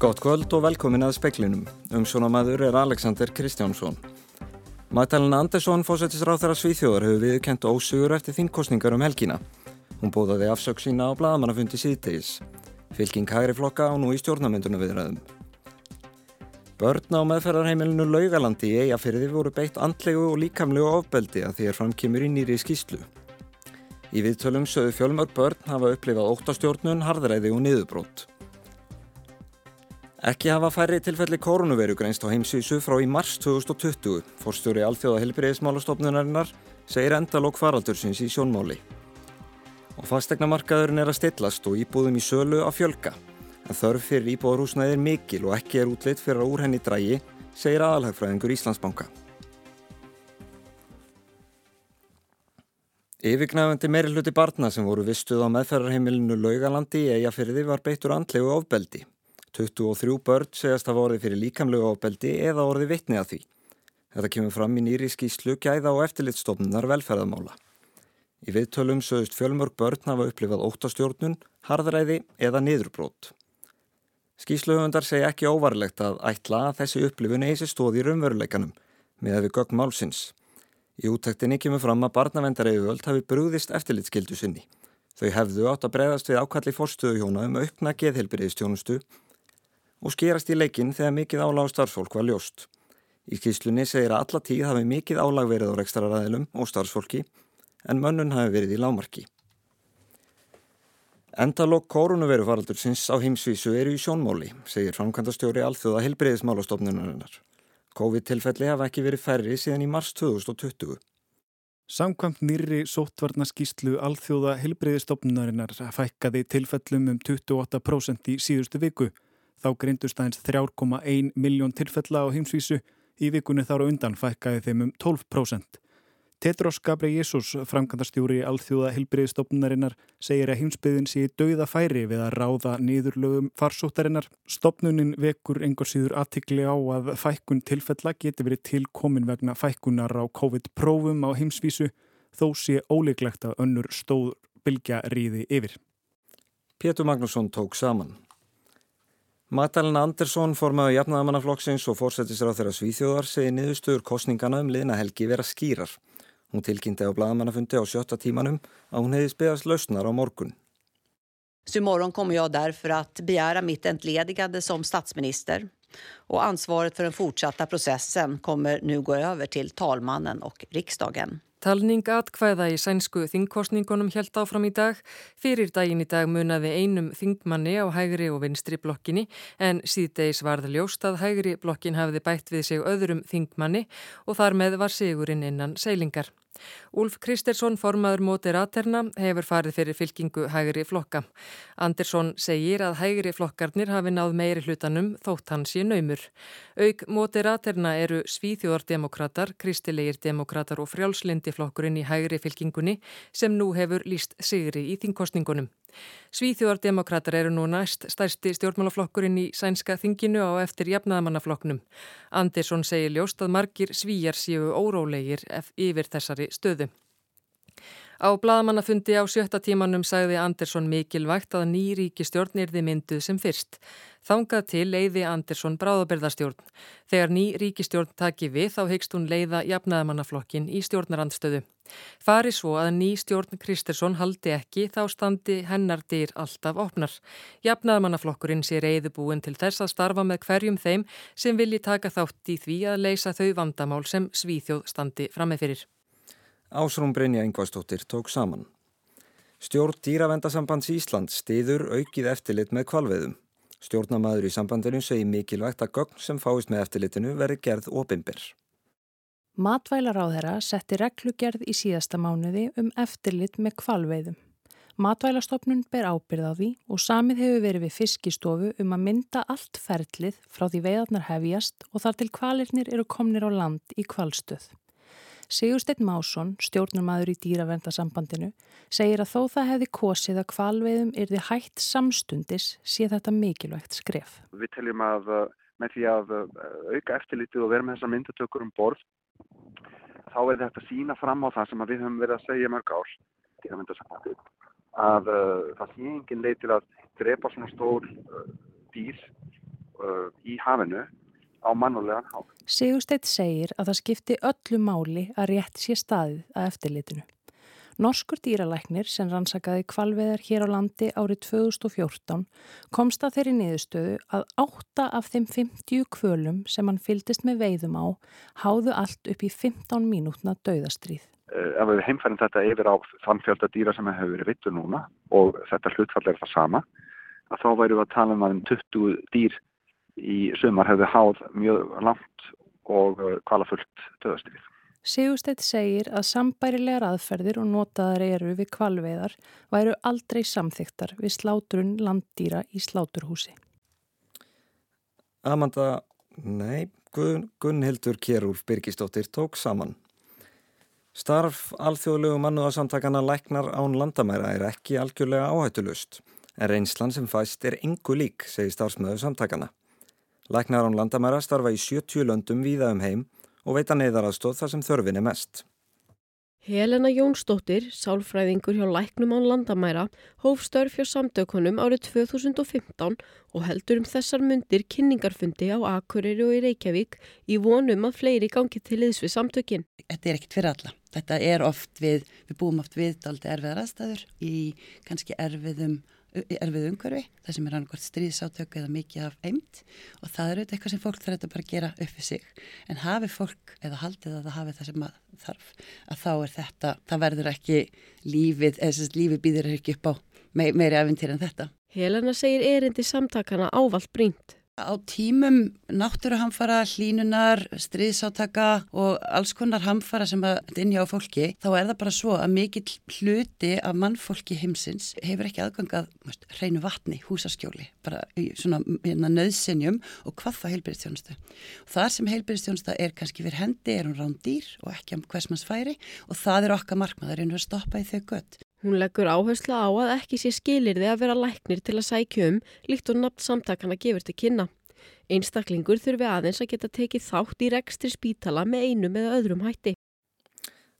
Gott kvöld og velkomin að speklinum. Umsjónamaður er Alexander Kristjánsson. Magdalena Andersson, fósættisráð þeirra Svíþjóðar, hefur viðkent ósugur eftir þingkostningar um helgina. Hún bóðaði afsökk sína á bladamannafundi síðtegis. Fylking hægri flokka á nú í stjórnamyndunum viðræðum. Börn á meðferðarheimilinu Laugalandi í eigafyrði voru beitt andlegu og líkamlegu ofbeldi að því er framkymur í nýri skýslu. Í viðtölum sögðu fjölmörg börn hafa upplifað óttastjórnun, harðræði og niðurbrót. Ekki hafa færri tilfelli koronaviru greinst á heimsísu frá í mars 2020. Forstjóri Alþjóða helbriðismálastofnunarinnar segir endalók faraldursins í sjónmáli. Og fastegnamarkaðurinn er að stillast og íbúðum í sölu að fjölga. En þörf fyrir íbúðarhúsnaði er mikil og ekki er útleitt fyrir að úr henni drægi, segir aðalhagfræðingur Íslandsbanka. Yfirgnæfandi meiri hluti barna sem voru vistuð á meðferðarheimilinu Laugalandi í eigafyrði var beittur andlegu ofbeldi. 23 börn segast að voru fyrir líkamlegu ábeldi eða orði vitni að því. Þetta kemur fram í nýri skýslu gæða og eftirlitstofnunar velferðamála. Í viðtölum sögust fjölmörg börn hafa upplifað óttastjórnun, harðræði eða niðurbrót. Skýsluhöfundar segja ekki óvarlegt að ætla að þessi upplifun sér stóð í raunveruleikanum með að við gögn málsins. Í útæktinni kemur fram að barnavendareiðvöld hafi brúðist eftirlitskildu sinni. Þau hefðu átt að breyðast við ákalli fórstöðuhjóna um aukna geðhelbyrðistjónustu og skerast í leikin þegar mikið álag starfsfólk var ljóst. Í skýslunni segir að alla tíð hafi mikið álag verið á rekstararæðilum og starfsfólki en mönnun hafi verið í lámarki. Endalokk koronaviru faraldur sinns á heimsvísu eru í sjónmóli, segir framkvæmdastjóri alþjóða helbreyðismálastofnunarnar. COVID-tilfelli hafa ekki verið færri síðan í mars 2020. Samkvæmt nýri sóttvarnaskíslu alþjóða helbreyðistofnunarinnar fækkaði tilfellum um 28% í síðustu viku. Þá greindust aðeins 3,1 miljón tilfella á heimsvísu, í vikunni þára undan fækkaði þeim um 12%. Tetros Gabri Jésús, framkvæmdastjóri alþjóða helbriðstofnunarinnar, segir að heimsbyðin sé dauða færi við að ráða niðurlögum farsóttarinnar. Stopnunin vekur engur síður aðtikli á að fækkun tilfella geti verið tilkomin vegna fækkunar á COVID-prófum á heimsvísu, þó sé óleiklegt að önnur stóð bylgja ríði yfir. Pétur Magnússon tók saman. Magdalena Andersson, formaðu jafnaðamannaflokksins og fórsetisra á þeirra svíþjóðar, segi niðurstöður kostningana um liðna helgi vera skýrar. Hún tilkynnti á bladamannafundi á sjötta tímanum að hún hefði spegast lausnar á morgun. Så imorgon kommer jag därför att begära mitt entledigande som statsminister och ansvaret för den fortsatta processen kommer nu gå över till talmannen och riksdagen. Talning atkvæða í sænsku þingkostningunum helt áfram í dag. Fyrir daginn í dag munaði einum þingmanni á hægri og vinstri blokkinni en síðdeis varð ljóst að hægri blokkin hafiði bætt við sig öðrum þingmanni og þar með var sigurinn innan seilingar. Úlf Kristersson, formaður móti raterna, hefur farið fyrir fylkingu hægri flokka. Andersson segir að hægri flokkarnir hafi náð meiri hlutanum þótt hans í naumur. Aug móti raterna eru svíþjóðardemokrater, kristilegir demokrater og frjálslindi flokkurinn í hægri fylkingunni sem nú hefur líst sigri í þingkostningunum. Svíþjóðardemokrater eru nú næst stærsti stjórnmálaflokkurinn í sænska þinginu á eftir jafnaðamannaflokknum. Andersson segir ljóst að margir svíjar séu órólegir yfir þessari stöðu. Á bladamannafundi á sjötta tímanum sagði Andersson mikilvægt að ný ríkistjórn erði mynduð sem fyrst. Þangað til leiði Andersson bráðabirðastjórn. Þegar ný ríkistjórn taki við þá hegst hún leiða jafnaðamannaflokkin í stjórnarandstöðu. Fari svo að ný stjórn Kristersson haldi ekki þá standi hennar dyr alltaf opnar. Jafnaðamannaflokkurinn sé reyðubúin til þess að starfa með hverjum þeim sem vilji taka þátt í því að leysa þau vandamál sem Svíþjóð standi frammefyrir. Ásrún Brynja Ingvarstóttir tók saman. Stjórn Dýravendasambands Ísland stiður aukið eftirlit með kvalveðum. Stjórnamaður í sambandinu segi mikilvægt að gögn sem fáist með eftirlitinu veri gerð opimbir. Matvælaráðherra setti reglugerð í síðasta mánuði um eftirlit með kvalveðum. Matvælastofnun ber ábyrð á því og samið hefur verið við fiskistofu um að mynda allt ferlið frá því veiðarnar hefjast og þar til kvalirnir eru komnir á land í kvalstöð. Sigursteinn Másson, stjórnarmadur í dýravendasambandinu, segir að þó það hefði kosið að kvalveiðum er þið hægt samstundis sé þetta mikilvægt skref. Við teljum að uh, með því að uh, auka eftirlítið og vera með þessa myndatökur um borð, þá er þetta sína fram á það sem við höfum verið að segja mörg ár, dýravendasambandið, að uh, það sé engin leið til að drepa svona stór dýr í hafinu á mannulegan há. Sigursteit segir að það skipti öllu máli að rétt sé staðið að eftirlitinu. Norskur dýralæknir sem rannsakaði kvalveðar hér á landi árið 2014 komst að þeirri niðurstöðu að átta af þeim 50 kvölum sem hann fyldist með veiðum á háðu allt upp í 15 mínútna dauðastríð. Uh, ef við heimfærum þetta yfir á þann fjölda dýra sem hefur verið vittu núna og þetta hlutfall er það sama, að þá væru við að tala um að um 20 dýr í sumar hefði háð mjög langt og kvalafullt uh, döðastrið. Sigursteit segir að sambærilegar aðferðir og notaðar eru við kvalveðar væru aldrei samþyktar við sláturun landdýra í sláturhúsi. Amanda, nei, Gun, Gunnhildur Kjærúlf Birgisdóttir tók saman. Starf alþjóðlegu mannuðarsamtakana læknar án landamæra er ekki algjörlega áhættulust, en reynslan sem fæst er engu lík, segir starfsmöðu samtakana. Læknar án landamæra starfa í 70 löndum víða um heim og veita neyðaraðstóð þar sem þörfin er mest. Helena Jónsdóttir, sálfræðingur hjá Læknum án landamæra, hóf störf hjá samtökunum árið 2015 og heldur um þessar myndir kynningarfundi á Akureyri og í Reykjavík í vonum að fleiri gangi til liðs við samtökin. Þetta er ekkit fyrir alla. Þetta er oft við, við búum oft við daldi erfiðar aðstæður í kannski erfiðum erfið umhverfi, það sem er annarkvært stríðsátök eða mikið af eimt og það er auðvitað eitthvað sem fólk þarf þetta bara að gera upp við sig en hafi fólk eða haldið að það hafi það sem þarf að þá er þetta, það verður ekki lífið, eða þess að lífið býður ekki upp á meiri aventýr en þetta. Helena segir erindi samtakana ávalt brínt. Á tímum náttúruhamfara, hlínunar, stríðsátaka og alls konar hamfara sem að innjá fólki, þá er það bara svo að mikill hluti af mannfólki heimsins hefur ekki aðgangað hreinu vatni, húsaskjóli, bara svona hérna, nöðsinjum og hvað það heilbyrðistjónustu. Þar sem heilbyrðistjónusta er kannski fyrir hendi, er hún rándýr og ekki um hversmanns færi og það er okkar markmaður við stoppa í þau gött. Hún leggur áherslu á að ekki sé skilirði að vera læknir til að sækja um líkt og nafn samtakana gefur til kynna. Einstaklingur þurfi aðeins að geta tekið þátt í rekstri spítala með einum eða öðrum hætti.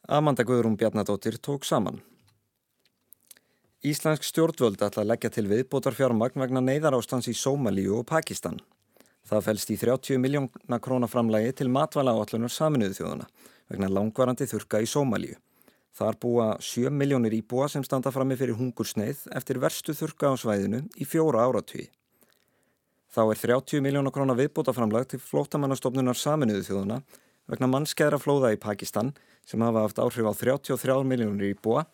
Amanda Guðrún Bjarnadóttir tók saman. Íslensk stjórnvöld ætla að leggja til viðbótar fjármagn vegna neyðarástans í Sómalíu og Pakistan. Það fælst í 30 miljóna krónaframlægi til matvæla áallunar saminuðu þjóðuna vegna langvarandi þurka í Sómalíu. Þar búa 7 miljónir íbúa sem standa frammi fyrir hungursneið eftir verstu þurka á svæðinu í fjóra áratví. Þá er 30 miljónar krónar viðbútaframlag til flótamannastofnunar saminuðu þjóðuna vegna mannskeðra flóða í Pakistan sem hafa haft áhrif á 33 miljónir íbúa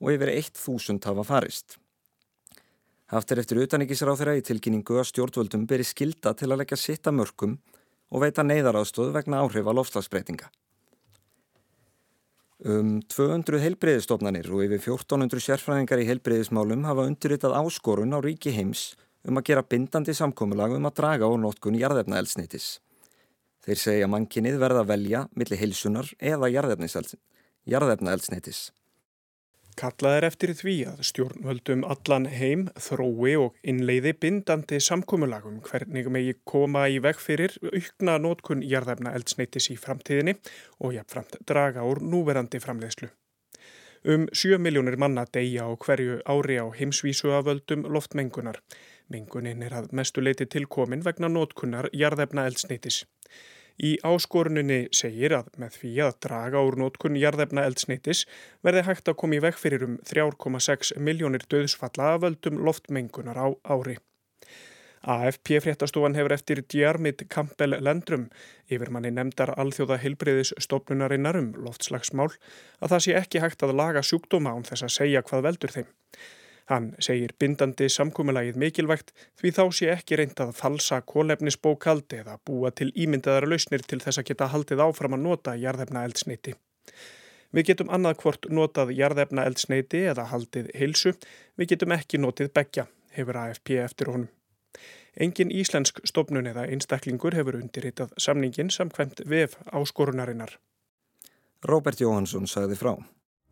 og yfir 1000 hafa farist. Haftir eftir utanikisráð þeirra í tilkynningu að stjórnvöldum beri skilda til að leggja sitta mörgum og veita neyðaráðstóð vegna áhrif á lofslagsbreytinga. Um 200 heilbreyðistofnanir og yfir 1400 sérfræðingar í heilbreyðismálum hafa undirritað áskorun á ríki heims um að gera bindandi samkómulag um að draga á nótkun jarðefnaelsnitis. Þeir segja mannkinnið verða að velja millir heilsunar eða jarðefnaelsnitis. Kallað er eftir því að stjórnvöldum allan heim, þrói og innleiði bindandi samkómulagum hvernig megi koma í veg fyrir aukna nótkun jarðefna eldsneitis í framtíðinni og jafnframt draga úr núverandi framleiðslu. Um 7 miljónir manna deyja á hverju ári á heimsvísu af völdum loftmengunar. Mengunin er að mestu leiti tilkomin vegna nótkunnar jarðefna eldsneitis. Í áskoruninni segir að með því að draga úr nótkun jarðefna eldsneitis verði hægt að koma í veg fyrir um 3,6 miljónir döðsfalla að völdum loftmengunar á ári. AFP fréttastofan hefur eftir Djarmit Kampel Lendrum yfir manni nefndar alþjóða heilbreyðis stofnunarinnar um loftslagsmál að það sé ekki hægt að laga sjúkdóma án þess að segja hvað veldur þeim. Hann segir bindandi samkúmulagið mikilvægt því þá sé ekki reynd að falsa kólefnisbókaldi eða búa til ímyndaðar lausnir til þess að geta haldið áfram að nota jarðefna eldsneiti. Við getum annað hvort notað jarðefna eldsneiti eða haldið heilsu, við getum ekki notið begja, hefur AFP eftir honum. Engin íslensk stofnun eða einstaklingur hefur undirritað samningin samkvæmt vef áskorunarinnar. Róbert Jóhansson sagði frá.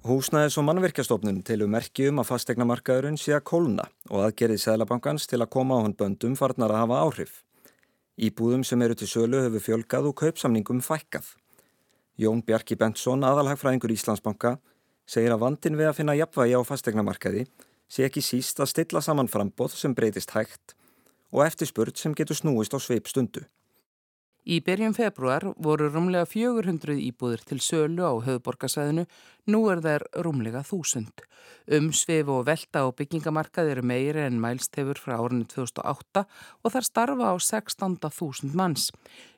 Húsnæðis og mannverkjastofnun tilum merkjum að fastegnamarkaðurinn sé að kólna og aðgerið Sælabankans til að koma á hann böndum farnar að hafa áhrif. Íbúðum sem eru til sölu hefur fjölgað og kaupsamningum fækkað. Jón Bjarki Bentsson, aðalhagfræðingur Íslandsbanka, segir að vandin við að finna jafnvægi á fastegnamarkaði sé ekki síst að stilla saman frambóð sem breytist hægt og eftirspurt sem getur snúist á sveip stundu. Í byrjum februar voru rúmlega 400 íbúðir til sölu á höfuborgarsæðinu, nú er þær rúmlega 1000. Umsvið og velta á byggingamarkað eru meiri en mælst hefur frá árinu 2008 og þar starfa á 16.000 manns.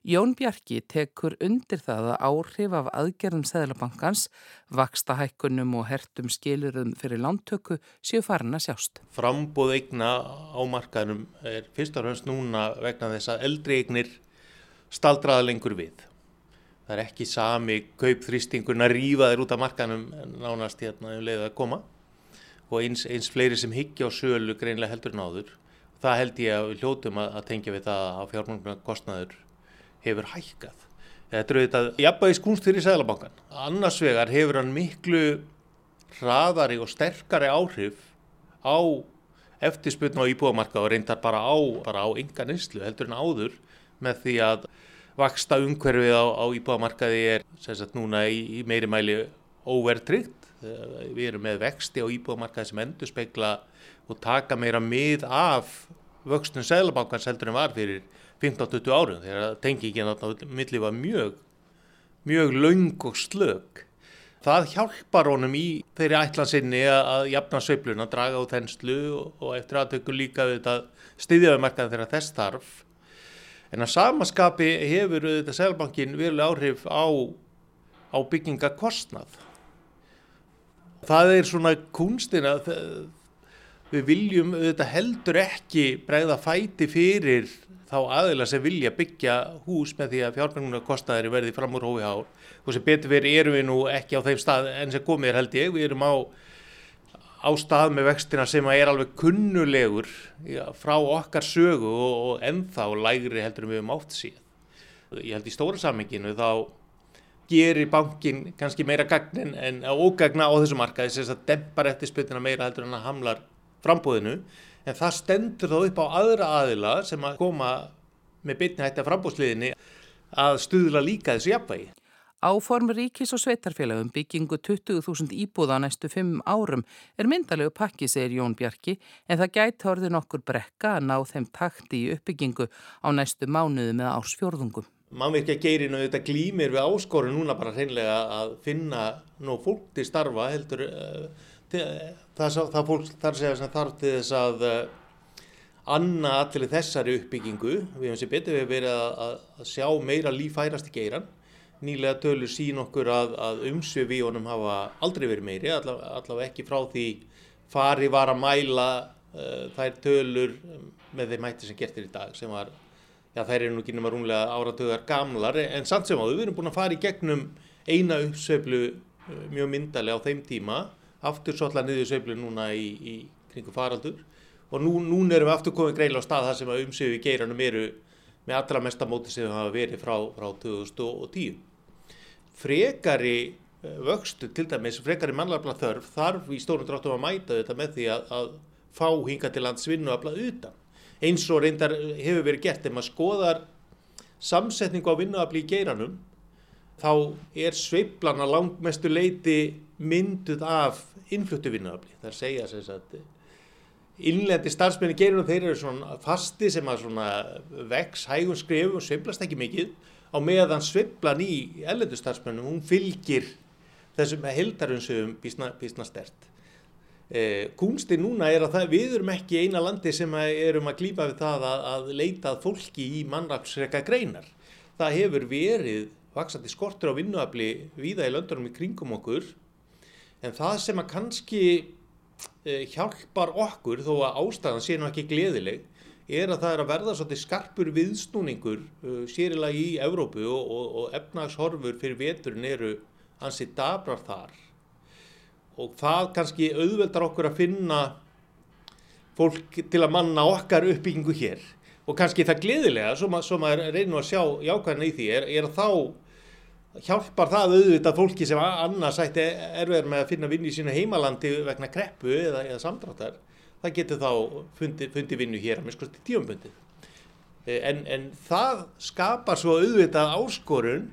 Jón Bjarki tekur undir það að áhrif af aðgerðum Sæðlabankans, vaksta hækkunum og hertum skilurum fyrir lántöku séu farin að sjást. Frambóð eigna á markaðnum er fyrst og fremst núna vegna þess að eldri eignir staldraða lengur við. Það er ekki sami kaupþrýstingurinn að rýfa þeir út af markanum nánast hérna um leiðið að koma og eins, eins fleiri sem higgja á sölu greinlega heldur náður. Það held ég að hljótum að, að tengja við það að fjármangna kostnaður hefur hækkað. Þetta er auðvitað jafnbæðis kunst fyrir Sæðlabankan. Annars vegar hefur hann miklu hraðari og sterkari áhrif á eftirsputna á íbúamarka og reyndar bara á, bara á enga nýslu heldur en áður með því að vaksta umhverfið á, á íbúðamarkaði er sagt, núna í, í meiri mæli óvertryggt. Við erum með vexti á íbúðamarkaði sem endur speikla og taka meira mið af vöxtun seglabankans heldur en var fyrir 15-20 árum þegar tengingin á milli var mjög, mjög laung og slög. Það hjálpar honum í þeirri ætlansinni að jafna sveifluna, draga á þenslu og eftir aðtöku líka við stiðjaðu markaði þegar þess þarf En að samaskapi hefur þetta selbankin veruleg áhrif á, á byggingakostnað. Það er svona kunstin að við viljum þetta heldur ekki bregða fæti fyrir þá aðila sem vilja byggja hús með því að fjármengunarkostnaðir verði fram úr hói hár. Og sem betur verið erum við nú ekki á þeim stað enn sem komið er held ég. Við erum á á stað með vextina sem er alveg kunnulegur já, frá okkar sögu og, og ennþá lægri heldur við um átt síðan. Ég held í stóra samminginu þá gerir bankin kannski meira gagnin en ógagna á þessu markaði sem að dempar eftir spytina meira heldur en að hamlar frambóðinu en það stendur þá upp á aðra aðila sem að koma með bytni hætti að frambóðsliðinni að stuðla líka þessu jafnvægi. Áform ríkis og sveitarfélagum byggingu 20.000 íbúða næstu fimm árum er myndalegu pakki, segir Jón Bjarki, en það gæti orðið nokkur brekka að ná þeim takti í uppbyggingu á næstu mánuðu með ársfjörðungum. Mannverkja geirinu þetta glýmir við áskoru núna bara hreinlega að finna nú fólk til starfa heldur uh, til, það, það fólk þar segja sem þarf til þess að uh, anna allir þessari uppbyggingu. Við hefum sér betur við verið að, að sjá meira lífærast í geiran nýlega tölur sín okkur að, að umsvið í honum hafa aldrei verið meiri, allavega, allavega ekki frá því fari var að mæla uh, þær tölur með þeim hætti sem gertir í dag sem var, já þær eru nú ekki nema rúmlega áratöðar gamlar en samt sem áður við erum búin að fara í gegnum eina uppsveiflu uh, mjög myndalega á þeim tíma, aftur svolítið niður sveiflu núna í, í kringu faraldur og nú, núna erum við aftur komið greila á stað þar sem að umsvið í geiranum eru með allra mesta móti sem hafa verið frá, frá 2010 frekari eh, vöxtu til dæmis, frekari mannlafla þörf þarf í stórum dráttum að mæta þetta með því að, að fá hinga til lands vinnu að blað utan. Eins og reyndar hefur verið gert ef maður skoðar samsetningu á vinnuafli í geiranum þá er sveiplana langmestu leiti mynduð af innfluttu vinnuafli. Það er að segja sem sagt innlendi starfsmenni geirunum þeir eru svona fasti sem að svona vex hægum skrifum og sveiplast ekki mikið á meðan sviblan í ellendustarsmönnum, hún fylgir þessum heldarunsöfum bísna, stert. Eh, Kúnsti núna er að það, við erum ekki eina landi sem erum að klýpa við það að, að leitað fólki í mannrafsreka greinar. Það hefur verið vaksandi skortur á vinnuafli viða í löndunum í kringum okkur en það sem að kannski eh, hjálpar okkur þó að ástæðan sé nú ekki gleðileg er að það er að verða svolítið skarpur viðsnúningur uh, sérilega í Evrópu og, og, og efnagshorfur fyrir veturinn eru hansi dabrar þar. Og það kannski auðveldar okkur að finna fólk til að manna okkar uppbyggingu hér. Og kannski það gleðilega, svo, ma svo maður reynir að sjá jákvæðin í því, er, er að þá hjálpar það auðvitað fólki sem annars ætti erfiðar með að finna vinn í sína heimalandi vegna kreppu eða, eða samdráttar það getur þá fundi, fundi vinnu hér að miskusti tíumbundið. Eh, en, en það skapar svo auðvitað áskorun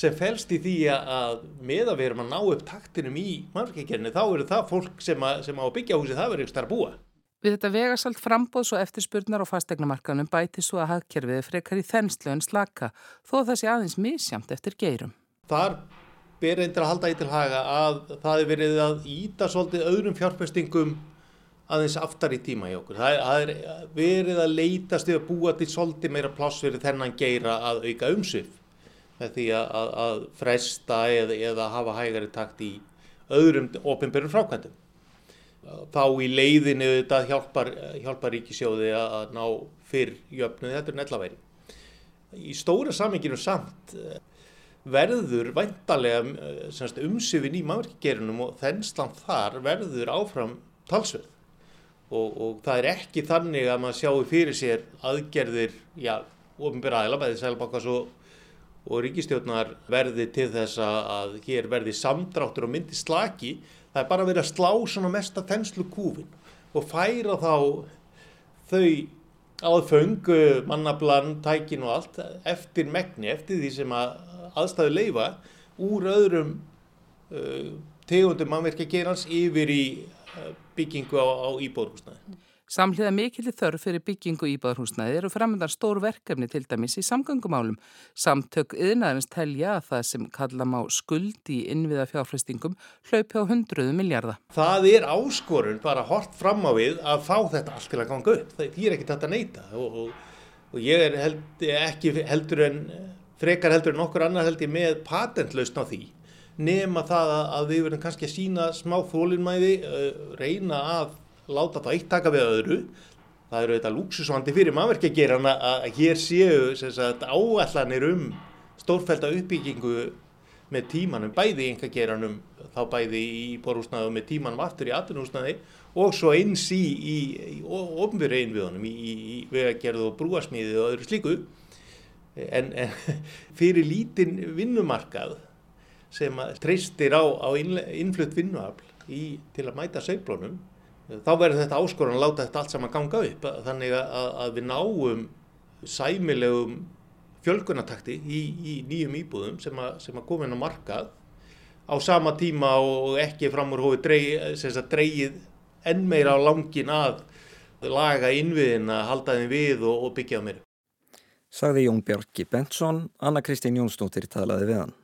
sem fælst í því að með að við erum að ná upp taktinum í mannverkjarkerni þá eru það fólk sem, að, sem á byggja húsi það verður ekki starf búa. Við þetta vegasalt frambóðs og eftirspurnar á fastegnamarkanum bæti svo að hagkerfiði frekar í þenslu en slaka þó það sé aðeins misjamt eftir geirum. Þar ber eindir að halda í til haga að það er verið að íta svolítið öðrum fjárfestingum aðeins aftar í tíma í okkur. Það er verið að leitast að búa til svolítið meira pláss fyrir þennan geira að auka umsif með því að, að, fresta eða, eða hafa hægari takt í öðrum ofinbjörnum frákvæmdum þá í leiðinu þetta hjálpar, hjálpar ríkisjóði að ná fyrr jöfnuði þetta er nellaværi. Í stóra saminginu samt eh, verður væntalega eh, umsifin í mannverkgerunum og þenslan þar verður áfram talsverð og, og það er ekki þannig að maður sjáu fyrir sér aðgerðir, já, með því sælbakas og, og ríkistjóðnar verði til þess að hér verði samdráttur og myndi slaki. Það er bara verið að slá svona mesta tenslu kúfin og færa þá þau aðföngu, mannablan, tækin og allt eftir megni, eftir því sem að aðstæðu leifa úr öðrum uh, tegundum mannverkja gerans yfir í byggingu á, á íbórhúsnaði. Samhliða mikillir þörf fyrir byggingu íbáðarhúsnæði eru framöndan stór verkefni til dæmis í samgöngumálum. Samtök yðnaðarins telja að það sem kalla má skuld í innviða fjárfæstingum hlaupi á hundruðu miljarda. Það er áskorun bara hort fram á við að fá þetta allt til að ganga upp. Það er ekki þetta að neyta og, og, og ég er held, ekki heldur en frekar heldur en okkur annar held ég með patentlausn á því nema það að við verðum kannski að sína smá þólinnmæði, reyna að láta það eitt taka við öðru. Það eru þetta lúksusvandi fyrir mannverkjagerana að hér séu sagt, áallanir um stórfælda uppbyggingu með tímanum, bæði í engageranum þá bæði í borhúsnaðu með tímanum aftur í atvinnúsnaði og svo eins í, í, í ofnbyrju einviðunum í, í vegagerðu og brúasmíði og öðru slíku. En, en fyrir lítinn vinnumarkað sem treystir á, á innflutt vinnuafl til að mæta sögblónum þá verður þetta áskorun að láta þetta allt saman ganga upp þannig að, að við náum sæmilegum fjölgunatakti í, í nýjum íbúðum sem að, sem að koma inn á markað á sama tíma og ekki fram úr hófi dreigið enn meira á langin að laga innviðin að halda þeim við og, og byggja á mér. Sagði Jón Björki Bentsson, Anna Kristín Jónsdóttir talaði við hann.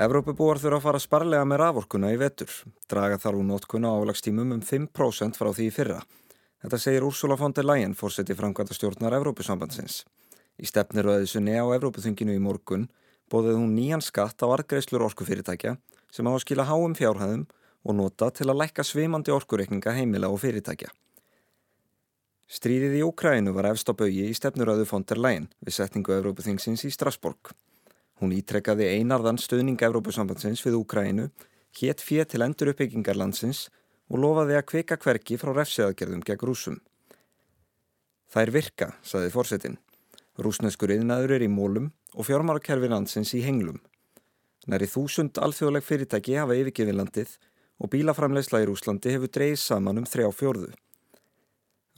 Evrópubúar þurfa að fara sparlega með raforkuna í vetur. Draga þar úr nótkuna álagstímum um 5% frá því í fyrra. Þetta segir Úrsula von der Leyen, fórseti framkvæmda stjórnar Evrópusambandsins. Í stefniröðisunni á Evrópuþinginu í morgun bóðið hún nýjan skatt á argreislur orkufyrirtækja sem á að skila háum fjárhæðum og nota til að lækka svimandi orkureikninga heimila og fyrirtækja. Stríðið í Úkrænu var efst á baui í stefniröðu von der Leyen við setningu Evrópuþingsins í Strasborg. Hún ítrekkaði einarðan stöðning Evrópusambandsins við Úkrænu, hétt fér til endur uppbyggingar landsins og lofaði að kvika hverki frá refsiðagerðum gegn rúsum. Það er virka, saði fórsetin. Rúsneskur yðnaður er í mólum og fjármárakerfi landsins í henglum. Næri þúsund alþjóðleg fyrirtæki hafa yfirgefið landið og bílaframlegsla í Rúslandi hefur dreyið saman um þrjá fjórðu.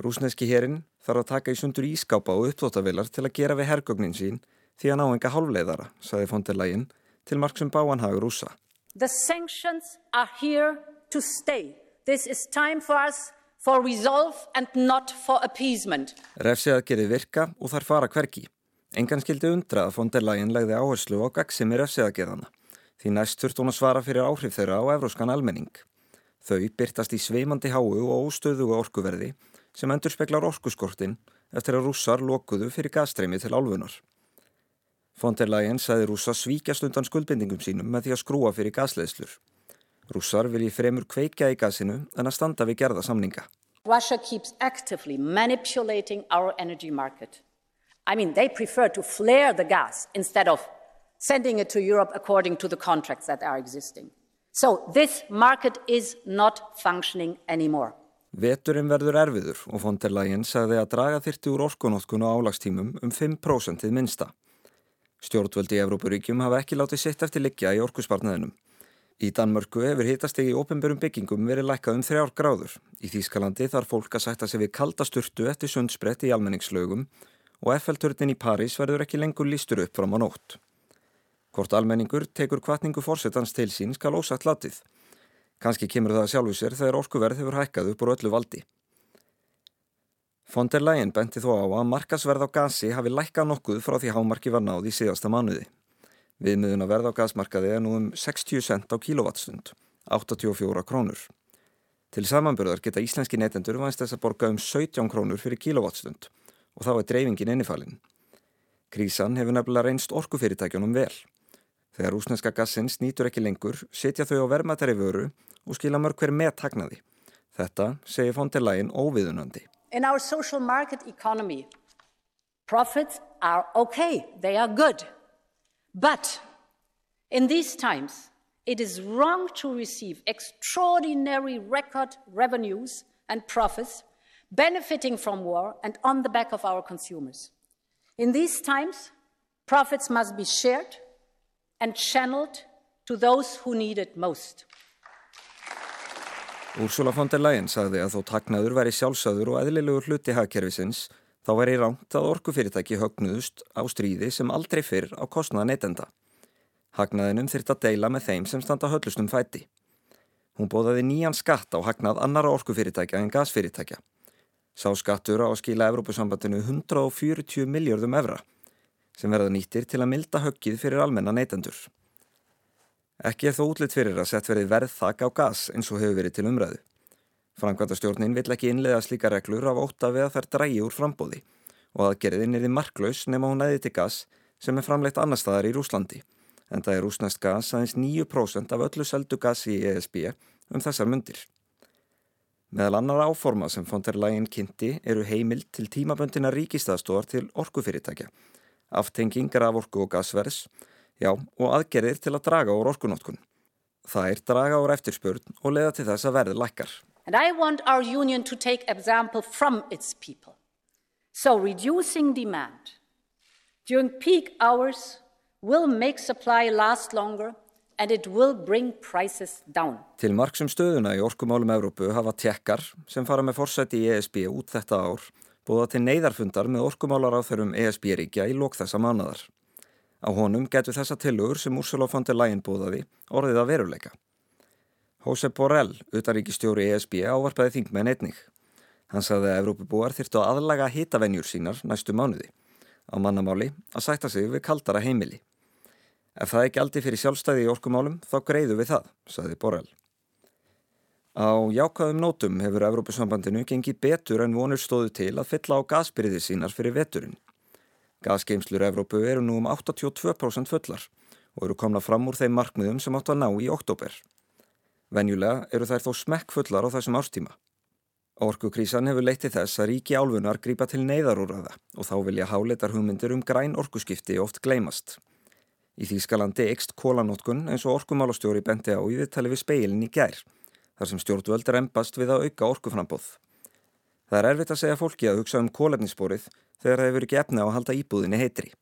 Rúsneski herin þarf að taka í sundur ískápa og uppdótavilar til að gera við hergögnin sín því að ná enga hálfleiðara, saði fonderlægin, til marksum báanhagur úsa. The sanctions are here to stay. This is time for us for resolve and not for appeasement. Refsið gerði virka og þar fara hverki. Engan skildi undra að fonderlægin legði áherslu á gagsimi refsiðageðana. Því næst þurft hún að svara fyrir áhrif þeirra á evróskan almenning. Þau byrtast í sveimandi háu og óstöðuga orkuverði sem endur speklar orkuskortin eftir að rússar lokuðu fyrir gasstreymi til álfunar. Von der Leyen sagði rúsa svíkjast undan skuldbindingum sínum með því að skrúa fyrir gasleðslur. Rússar vilji fremur kveika í gasinu en að standa við gerða samninga. Russia keeps actively manipulating our energy market. I mean, they prefer to flare the gas instead of sending it to Europe according to the contracts that are existing. So this market is not functioning anymore. Veturinn verður erfiður og von der Leyen sagði að draga þyrti úr orkunótkun og álagstímum um 5% minnsta. Stjórnvöldi í Evrópuríkjum hafa ekki látið sitt eftir liggja í orkusbarnaðinum. Í Danmörku hefur hitastegi í ofinbörum byggingum verið lækkað um þrjár gráður. Í Þýskalandi þarf fólk að sætta sig við kaldasturtu eftir sundsbrett í almenningslaugum og FL-törnin í París verður ekki lengur lístur upp fram á nótt. Hvort almenningur tekur kvartningu fórsetans til sín skal ósagt latið. Kanski kemur það sjálfu sér þegar orkuverð hefur hækkað upp úr öllu valdi. Von der Leyen benti þó á að markasverð á gasi hafi lækkað nokkuð frá því hámarki var náð í síðasta mánuði. Viðmiðun að verð á gasmarkaði er nú um 60 cent á kilowattstund, 84 krónur. Til samanbörðar geta íslenski neytendur vænst þess að borga um 17 krónur fyrir kilowattstund og þá er dreifingin innifalinn. Krísan hefur nefnilega reynst orkufyrirtækjunum vel. Þegar úsneska gassins nýtur ekki lengur, setja þau á vermaðtari vöru og skila mörg hver með taknaði. Þetta segir von der Leyen óviðunandi. In our social market economy, profits are okay, they are good. But in these times, it is wrong to receive extraordinary record revenues and profits benefiting from war and on the back of our consumers. In these times, profits must be shared and channeled to those who need it most. Úrsula von der Leyen sagði að þó taknaður væri sjálfsöður og eðlilegur hluti hagkerfisins þá væri ránt að orkufyrirtæki högnuðust á stríði sem aldrei fyrr á kostnaða neytenda. Hagnaðinum þyrrt að deila með þeim sem standa höllustum fæti. Hún bóðaði nýjan skatt á hagnað annara orkufyrirtækja en gasfyrirtækja. Sá skattur á að skila Evrópusambandinu 140 miljardum evra sem verða nýttir til að milda höggið fyrir almenna neytendur. Ekki er þó útlitt fyrir að sett verið verðþak á gas eins og hefur verið til umræðu. Frankvæntastjórnin vill ekki innlega slíka reglur af óta við að þær drægi úr frambóði og að gerðin er í marklaus nema hún æði til gas sem er framleitt annar staðar í Rúslandi en það er rúsnest gas aðeins 9% af öllu seldu gas í ESB um þessar myndir. Meðal annar áforma sem fonderlægin kynnti eru heimild til tímaböndina ríkistaðstóðar til orkufyrirtækja, aftengingar af orku og gasverðs Já, og aðgerðir til að draga úr orkunótkun. Það er draga úr eftirspurn og leða til þess að verði lækkar. And I want our union to take example from its people. So reducing demand during peak hours will make supply last longer and it will bring prices down. Til marksum stöðuna í orkumálum Evrópu hafa tjekkar sem fara með forsæti í ESB út þetta ár búða til neyðarfundar með orkumálar á þeirrum ESB-ríkja í lók þessa mánadar. Á honum getur þessa tilugur sem Ursula von der Leyen búðaði orðið að veruleika. Josep Borrell, utaríkistjóri ESB, ávarpaði þing með neitning. Hann sagði að Evrópubúar þyrtu að aðlaga hitavenjur sínar næstu mánuði. Á mannamáli að sætta sig við kaldara heimili. Ef það ekki aldi fyrir sjálfstæði í orkumálum þá greiðu við það, sagði Borrell. Á jákaðum nótum hefur Evrópusambandinu gengið betur en vonur stóðu til að fylla á gasbyrði sínar fyrir veturinn. Gasgeimslur Evrópu eru nú um 82% fullar og eru komna fram úr þeim markmiðum sem átt að ná í oktober. Venjulega eru þær þó smekk fullar á þessum árstíma. Orkukrísan hefur leittið þess að ríki álfunar grípa til neyðarúraða og þá vilja háleitar hugmyndir um græn orkuskipti oft gleymast. Í Þýskalandi ekst kólanótkun eins og orkumálastjóri bendi á í viðtali við speilin í gær, þar sem stjórnvöld reymbast við að auka orkuframbóð. Það er erfitt að segja fólki að hugsa um kólefnissporið þegar það hefur ekki efna á að halda íbúðinni heitri.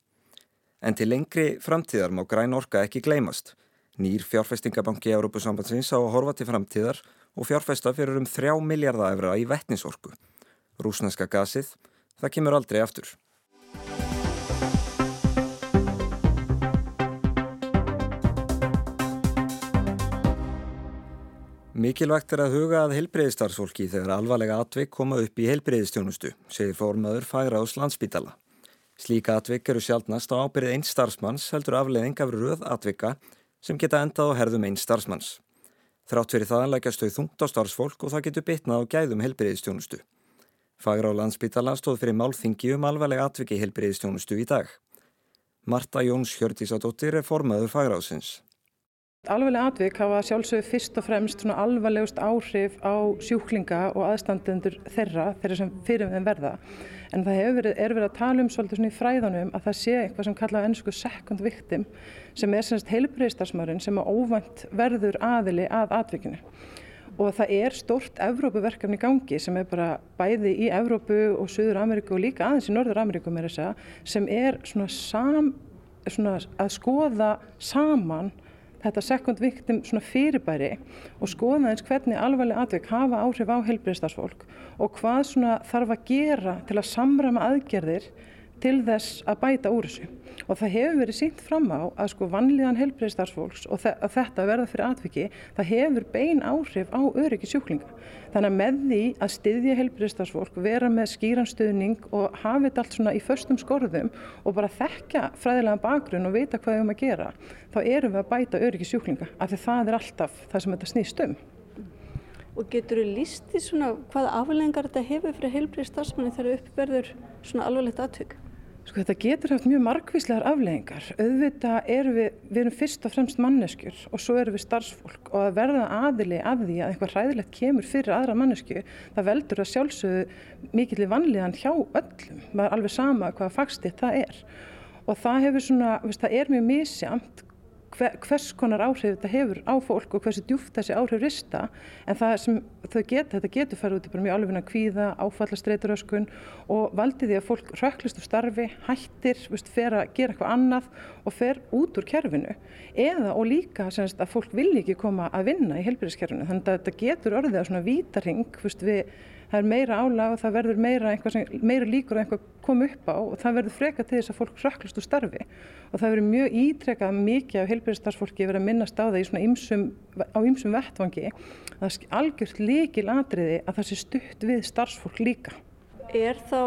En til lengri framtíðar má græn orka ekki gleymast. Nýr fjárfestingabanki Európusambandsins á að horfa til framtíðar og fjárfesta fyrir um 3 miljardar efra í vettnisorku. Rúsneska gasið, það kemur aldrei aftur. Mikilvægt er að huga að heilbreyðistarsfólki þegar alvarlega atvik koma upp í heilbreyðistjónustu, segir fórmaður Færaðs landsbítala. Slíka atvik eru sjálfnast á ábyrðið einn starfsmanns heldur afleðing af röð atvika sem geta endað á herðum einn starfsmanns. Þrátt fyrir það lækast þau þungt á starfsfólk og það getur bitnað á gæðum heilbreyðistjónustu. Færaðs landsbítala stóð fyrir málþingi um alvarlega atviki heilbreyðistjónustu í dag. Marta Jóns Hjörtísadóttir er formaður Færaðsins. Alvarlega atvik hafa sjálfsögðu fyrst og fremst alvarlegust áhrif á sjúklinga og aðstandendur þeirra, þeirra sem fyrir þeim verða. En það verið, er verið að tala um svolítið í fræðanum að það sé eitthvað sem kallaði ennsku second victim sem er semst heilbreyðstarsmörun sem að óvænt verður aðili að atvikinu. Og það er stort Evrópuverkefni gangi sem er bara bæði í Evrópu og Suður Ameríku og líka aðeins í Norður Ameríku með þessa sem er svona, sam, svona að skoða saman þetta second victim svona fyrirbæri og skoða eins hvernig alvarlega atvik hafa áhrif á helbriðstarfsfólk og hvað svona þarf að gera til að samræma aðgerðir til þess að bæta úr þessu og það hefur verið sínt fram á að sko vannlíðan helbreyðstarfsfólks og þetta verða fyrir atviki, það hefur bein áhrif á öryggi sjúklinga. Þannig að með því að styðja helbreyðstarfsfólk, vera með skýran stuðning og hafa þetta allt svona í förstum skorðum og bara þekka fræðilega bakgrunn og vita hvað við höfum að gera, þá erum við að bæta öryggi sjúklinga af því það er alltaf það sem þetta snýst um. Og getur þú líst í svona hvaða aflengar þetta hefur fyrir helbreyðstarfsmanni þegar uppverður svona alvarlegt atvik? Sko þetta getur haft mjög margvíslegar afleggingar. Auðvitað erum við, við erum fyrst og fremst manneskjur og svo erum við starfsfólk og að verða aðili að því að eitthvað hræðilegt kemur fyrir aðra mannesku, það veldur að sjálfsögðu mikill í vanlíðan hjá öllum, maður alveg sama hvaða fagstitt það er. Og það hefur svona, það er mjög misjamt hvers konar áhrif þetta hefur á fólk og hversu djúft þessi áhrif rista. En það sem þau geta, þetta getur farið út í bara mjög alveg kvíða, áfallastreituröskun og valdi því að fólk rökklist úr starfi, hættir, veist, fer að gera eitthvað annað og fer út úr kerfinu. Eða og líka semst, að fólk vil ekki koma að vinna í helbyrðiskerfinu þannig að þetta getur orðið á svona vítaring veist, við það er meira álag og það verður meira, sem, meira líkur að einhver kom upp á og það verður freka til þess að fólk röklast úr starfi og það verður mjög ítrekað mikið af heilbjörnstarsfólki verið að minnast á það ymsum, á ymsum vettvangi það er algjört líkil atriði að það sé stutt við starfsfólk líka. Er þá,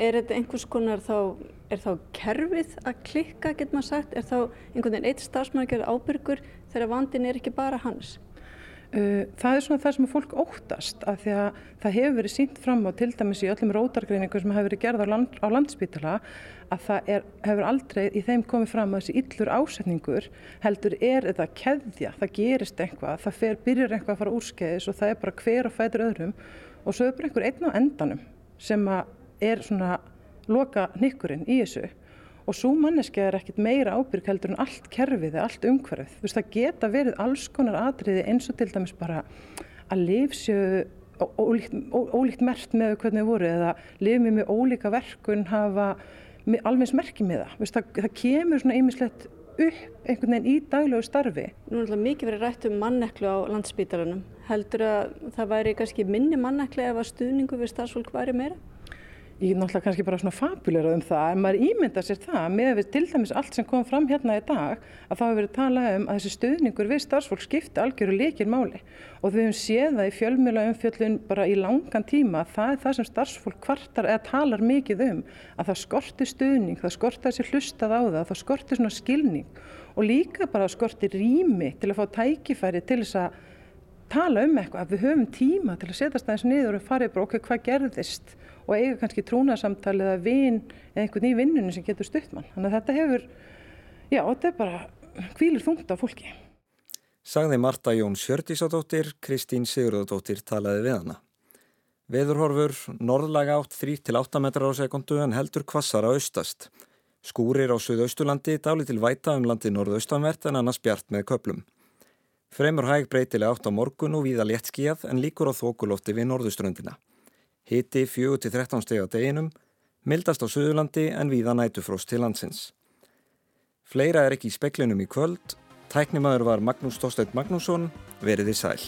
er þetta einhvers konar þá, er þá kerfið að klikka, getur maður sagt, er þá einhvern veginn eitt gera ábyrgur þegar vandin er ekki bara hans? Uh, það er svona það sem fólk óttast af því að það hefur verið sínt fram á til dæmis í öllum rótargreiningu sem hefur verið gerð á, land, á landspítala að það er, hefur aldrei í þeim komið fram að þessi yllur ásetningur heldur er þetta keðja, það gerist eitthvað, það fer, byrjar eitthvað að fara úrskeiðis og það er bara hver og fætur öðrum og svo er bara einhver einn á endanum sem er svona loka nikkurinn í þessu og svo manneski er ekkit meira ábyrg heldur en allt kerfið eða allt umhverfið. Þú veist það geta verið alls konar atriði eins og til dæmis bara að lifsjöu ólíkt, ólíkt mert með hvernig þið voru eða lifið með ólíka verkun hafa alveg smerkið með það. Veist, það. Það kemur svona einmislegt upp einhvern veginn í daglegu starfi. Nú er alltaf mikið verið rætt um manneklu á landsbítalunum. Heldur að það væri kannski minni manneklu ef að stuðningu við starfsfólk væri meira? Ég náttúrulega kannski bara svona fabulera um það en maður ímynda sér það með til dæmis allt sem kom fram hérna í dag að það hefur verið talað um að þessi stöðningur við starfsfólk skipta algjöru líkir máli og við hefum séð það í fjölmjöla umfjöllun bara í langan tíma það er það sem starfsfólk kvartar eða talar mikið um að það skorti stöðning, það skorti þessi hlustað á það, það skorti svona skilning. Og líka bara skorti rými til að fá tækifæri til þess að tala um eitthvað, að við höfum tíma til að setjast aðeins niður og fara yfir okkur hvað gerðist og eiga kannski trúnasamtal eða vin eða einhvern í vinnunum sem getur stutt mann. Þannig að þetta hefur, já, þetta er bara hvílir þungt af fólki. Sagði Marta Jón Sjördísadóttir, Kristín Sigurðardóttir talaði við hana. Veðurhorfur, norðlaga átt 3-8 metrar á sekundu en heldur kvassara austast. Skúrir á Suðaustulandi dáli til væta um landi norðaustanvert en annars bjart með köplum. Fremur hæg breytilega átt á morgun og víða léttskíjað en líkur á þokulofti við norðuströndina. Hiti 4-13 steg á deginum, mildast á Suðurlandi en víða nætufróst til landsins. Fleira er ekki í speklinum í kvöld. Tæknimaður var Magnús Stóstedt Magnússon, veriði sæl.